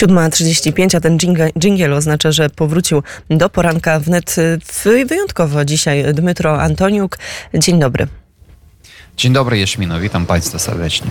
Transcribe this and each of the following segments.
7.35, a ten dżingiel oznacza, że powrócił do poranka wnet wyjątkowo dzisiaj Dmytro Antoniuk. Dzień dobry. Dzień dobry Jaśmino, witam Państwa serdecznie.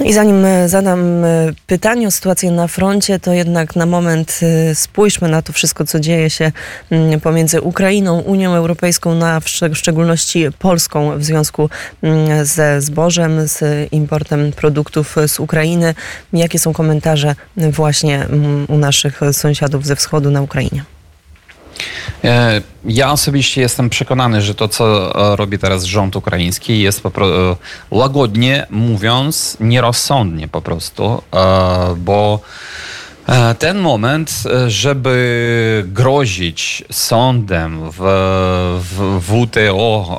I zanim e, zadam e, pytanie o sytuację na froncie, to jednak na moment e, spójrzmy na to wszystko, co dzieje się mm, pomiędzy Ukrainą, Unią Europejską, na w szczególności Polską w związku mm, ze zbożem, z importem produktów z Ukrainy. Jakie są komentarze właśnie mm, u naszych sąsiadów ze wschodu na Ukrainie? E, ja osobiście jestem przekonany, że to, co e, robi teraz rząd ukraiński, jest po prostu, e, łagodnie mówiąc, nierozsądnie po prostu, bo ten moment, e, żeby grozić sądem w, w WTO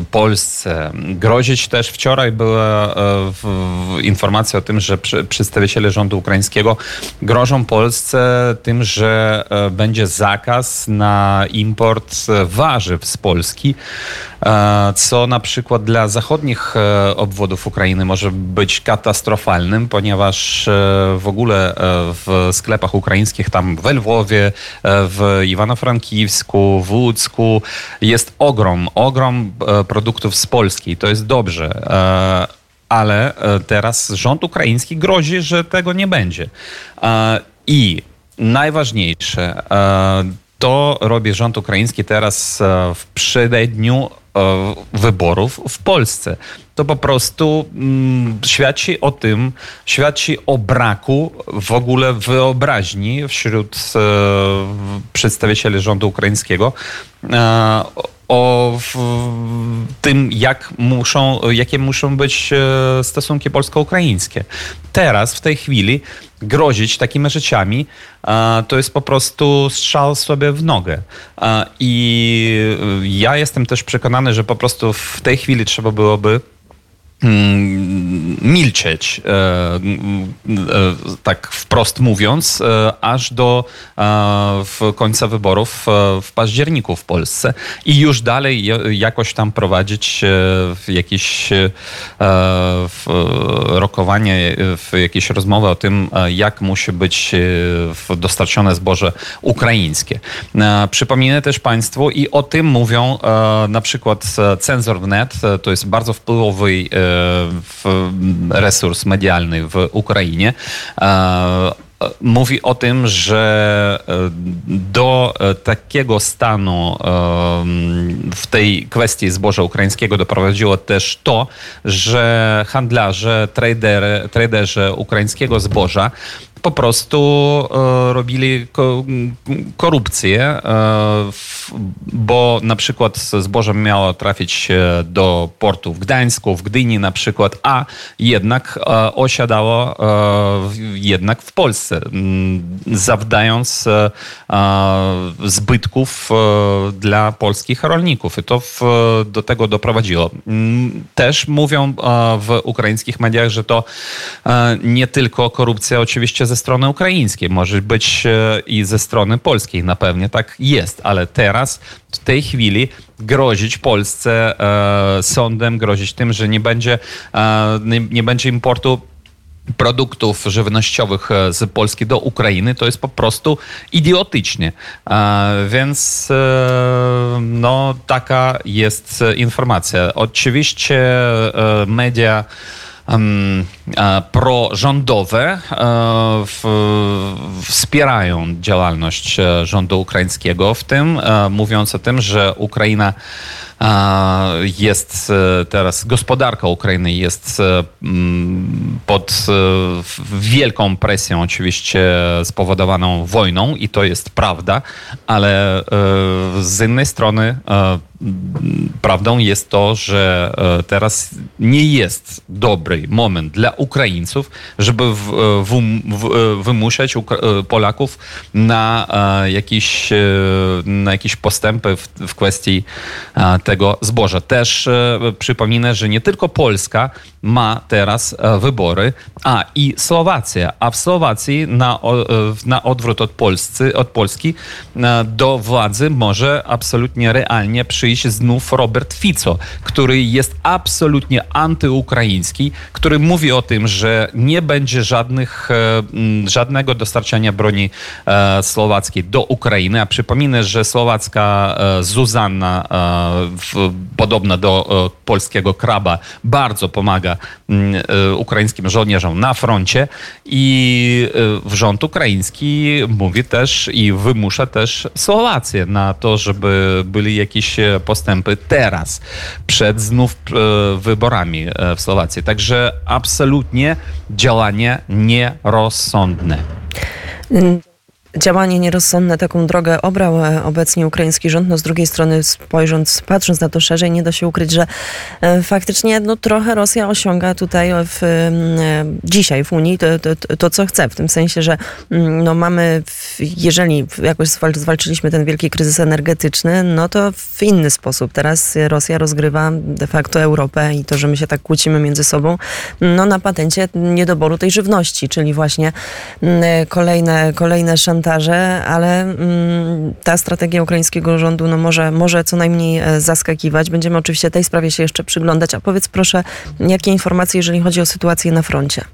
e, Polsce, grozić też wczoraj była w, w informacja o tym, że przedstawiciele rządu ukraińskiego grożą Polsce tym, że będzie zakaz na import warzyw z Polski, co na przykład dla zachodnich obwodów Ukrainy może być katastrofalnym, ponieważ w ogóle w sklepach ukraińskich, tam w Lwowie, e, w Iwano-Frankiwsku, w Łódzku jest ogrom, ogrom e, produktów z Polski. To jest dobrze e, ale teraz rząd ukraiński grozi, że tego nie będzie. I najważniejsze, to robi rząd ukraiński teraz w przededniu wyborów w Polsce to po prostu mm, świadczy o tym, świadczy o braku w ogóle wyobraźni wśród e, przedstawicieli rządu ukraińskiego e, o tym, jak muszą, jakie muszą być e, stosunki polsko-ukraińskie. Teraz, w tej chwili, grozić takimi rzeczami, to jest po prostu strzał sobie w nogę. I ja jestem też przekonany, że po prostu w tej chwili trzeba byłoby milczeć, e, e, tak wprost mówiąc, e, aż do końca wyborów w październiku w Polsce i już dalej jakoś tam prowadzić jakieś rokowanie, jakieś rozmowy o tym, jak musi być dostarczone zboże ukraińskie. Przypominę też Państwu i o tym mówią na przykład Cenzor Wnet, to jest bardzo wpływowy resurs medialny w Ukrainie. Mówi o tym, że e, do e, takiego stanu w tej kwestii zboża ukraińskiego doprowadziło też to, że handlarze, tradery, traderzy ukraińskiego zboża po prostu e, robili korupcję, e, bo na przykład zboże miało trafić do portu w Gdańsku, w Gdyni na przykład, a jednak e, osiadało jednak w Polsce, zawdając zbytków dla polskich rolników. I to do tego doprowadziło. Też mówią w ukraińskich mediach, że to nie tylko korupcja oczywiście ze ze strony ukraińskiej, może być e, i ze strony polskiej, na pewnie tak jest, ale teraz, w tej chwili grozić Polsce e, sądem, grozić tym, że nie będzie, e, nie, nie będzie importu produktów żywnościowych e, z Polski do Ukrainy, to jest po prostu idiotycznie. E, więc no, taka jest informacja. Oczywiście media prorządowe wspierają działalność rządu ukraińskiego, w tym mówiąc o tym, że Ukraina jest e, teraz, gospodarka Ukrainy jest e, pod e, wielką presją oczywiście spowodowaną wojną i to jest prawda, ale z innej strony prawdą jest to, że teraz nie jest dobry moment dla Ukraińców, żeby wymuszać Polaków na jakieś, na jakieś postępy w kwestii tego, tego zboża. Też przypominę, że nie tylko Polska ma teraz wybory, a i Słowacja. A w Słowacji na, na odwrót od, Polscy, od Polski do władzy może absolutnie realnie przyjść znów Robert Fico, który jest absolutnie antyukraiński, który mówi o tym, że nie będzie żadnych, żadnego dostarczania broni słowackiej do Ukrainy. A przypominę, że słowacka Zuzanna, podobna do polskiego kraba, bardzo pomaga ukraińskim żołnierzom na froncie i rząd ukraiński mówi też i wymusza też Słowację na to, żeby byli jakieś postępy teraz, przed znów wyborami w Słowacji. Także absolutnie działanie nierozsądne działanie nierozsądne, taką drogę obrał e, obecnie ukraiński rząd. No z drugiej strony spojrząc, patrząc na to szerzej, nie da się ukryć, że e, faktycznie no, trochę Rosja osiąga tutaj w, e, dzisiaj w Unii to, to, to, co chce. W tym sensie, że no, mamy, jeżeli jakoś zwalczyliśmy ten wielki kryzys energetyczny, no to w inny sposób. Teraz Rosja rozgrywa de facto Europę i to, że my się tak kłócimy między sobą, no na patencie niedoboru tej żywności, czyli właśnie kolejne, kolejne szantaże komentarze, ale mm, ta strategia ukraińskiego rządu no może, może co najmniej e, zaskakiwać. Będziemy oczywiście tej sprawie się jeszcze przyglądać. A powiedz proszę, jakie informacje, jeżeli chodzi o sytuację na froncie?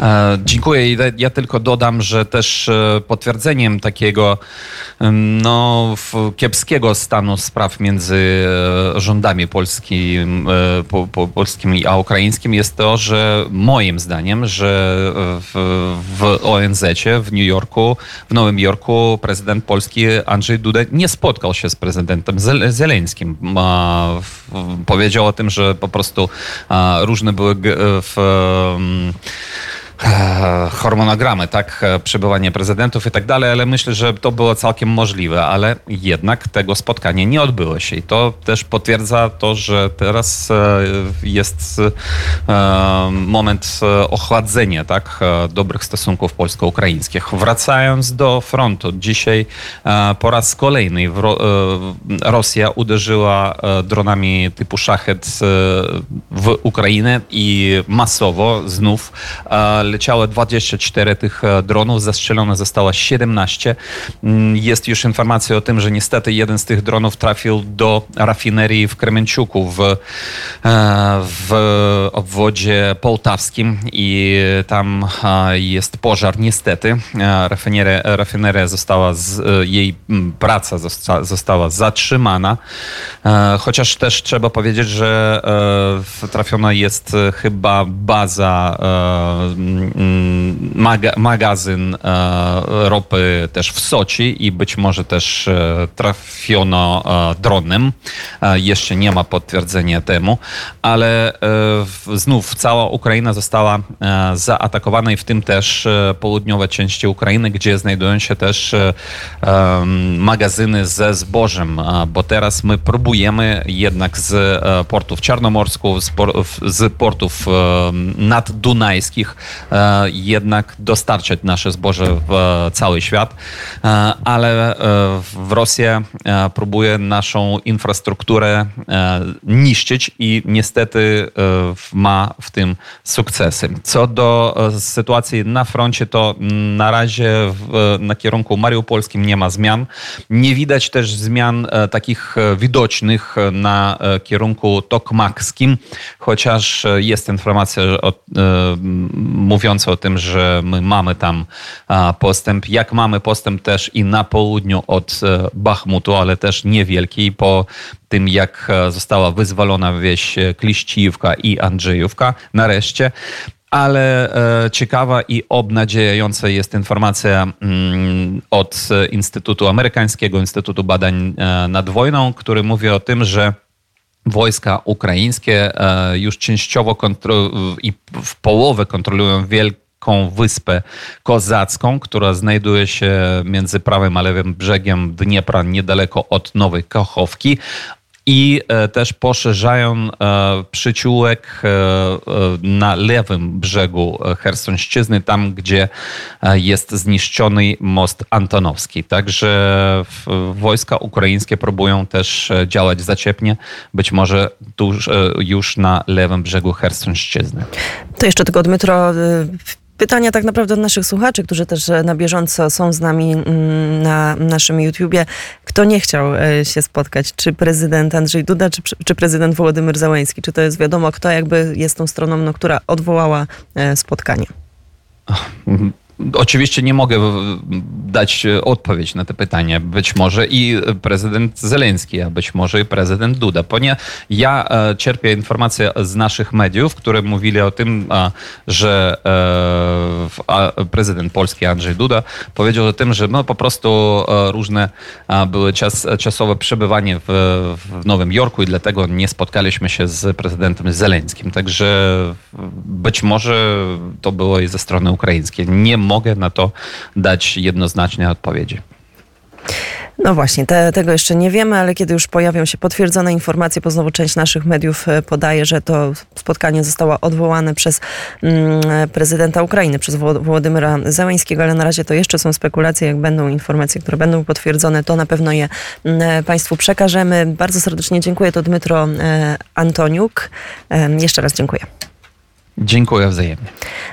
E, dziękuję. Ja tylko dodam, że też e, potwierdzeniem takiego no, kiepskiego stanu spraw między e, rządami polskim, po, po, polskim a ukraińskim jest to, że moim zdaniem, że w, w ONZ w New Yorku, w Nowym Jorku prezydent Polski Andrzej Duda nie spotkał się z prezydentem Zeleńskim. Powiedział o tym, że po prostu różne były w E, hormonogramy, tak, e, przebywanie prezydentów i tak dalej, ale myślę, że to było całkiem możliwe, ale jednak tego spotkania nie odbyło się i to też potwierdza to, że teraz e, jest moment ochładzenia, tak, dobrych stosunków polsko-ukraińskich. Wracając do frontu, dzisiaj po raz kolejny Rosja uderzyła dronami typu Szachet w Ukrainę i masowo znów leciało 24 tych e, dronów, zastrzelone zostało 17. Mm, jest już informacja o tym, że niestety jeden z tych dronów trafił do rafinerii w Kremenciuku w, e, w obwodzie połtawskim i tam e, jest pożar. Niestety rafineria, rafineria została, jej praca została zatrzymana, chociaż też trzeba powiedzieć, że trafiona jest chyba baza maga, magazyn e, ropy też w Soci i być może też e, trafiono e, dronem. Jeszcze nie ma potwierdzenia temu, ale znów cała Ukraina została zaatakowana i w tym też południowe części Ukrainy, gdzie znajdują się też magazyny ze zbożem, bo teraz my próbujemy jednak z portów czarnomorsków, z portów naddunajskich jednak dostarczać nasze zboże w e, cały świat, e, ale w Rosja próbuje naszą infrastrukturę niszczyć i niestety ma w tym sukcesy. Co do sytuacji na froncie, to na razie na kierunku mariupolskim nie ma zmian. Nie widać też zmian takich widocznych na kierunku tokmakskim, chociaż jest informacja o, mówiąca o tym, że my mamy tam postęp. Jak mamy postęp też i na południu od e, Bachmutu, ale też niewielki po tym, jak e, została wyzwolona wieś Kliściwka i Andrzejówka nareszcie ale e, ciekawa i obnadziejająca jest informacja mm, od Instytutu Amerykańskiego, Instytutu Badań nad Wojną, który mówi o tym, że wojska ukraińskie już częściowo i w połowę kontrolują wielką wyspę kozacką, która znajduje się między prawym a lewym brzegiem Dniepra, niedaleko od Nowej Kachowki. I też poszerzają przyciółek na lewym brzegu Hersońszczyzny, tam gdzie jest zniszczony most Antonowski. Także wojska ukraińskie próbują też działać zaciepnie, być może już na lewym brzegu Hersońszczyzny. To jeszcze tylko Dmytro, pytania tak naprawdę od naszych słuchaczy, którzy też e, na bieżąco są z nami mm, na naszym YouTubie. Kto nie chciał e, się spotkać? Czy prezydent Andrzej Duda, czy, czy prezydent Wołodymyr Załański? Czy to jest wiadomo, kto jakby jest tą stroną, no, która odwołała e, spotkanie? Oczywiście nie mogę dać odpowiedź na to pytanie. Być może i prezydent Zeleński, a być może i prezydent Duda. Ponieważ ja e, czerpię informacje z naszych mediów, które mówili o tym, że e, prezydent polski Andrzej Duda powiedział o tym, że no po prostu e, różne były czas, czasowe przebywanie w, w Nowym Jorku i dlatego nie spotkaliśmy się z prezydentem Zeleńskim. Także być może to było i ze strony ukraińskiej. Nie mogę na to dać jednoznaczne odpowiedzi. No właśnie, te, tego jeszcze nie wiemy, ale kiedy już pojawią się potwierdzone informacje, bo znowu część naszych mediów e, podaje, że to spotkanie zostało odwołane przez mm, prezydenta Ukrainy, przez Władimira Zełańskiego, ale na razie to jeszcze są spekulacje. Jak będą informacje, które będą potwierdzone, to na pewno je mm, e, Państwu przekażemy. Bardzo serdecznie dziękuję. To Dmytro e, Antoniuk. Jeszcze raz dziękuję. Dziękuję wzajemnie.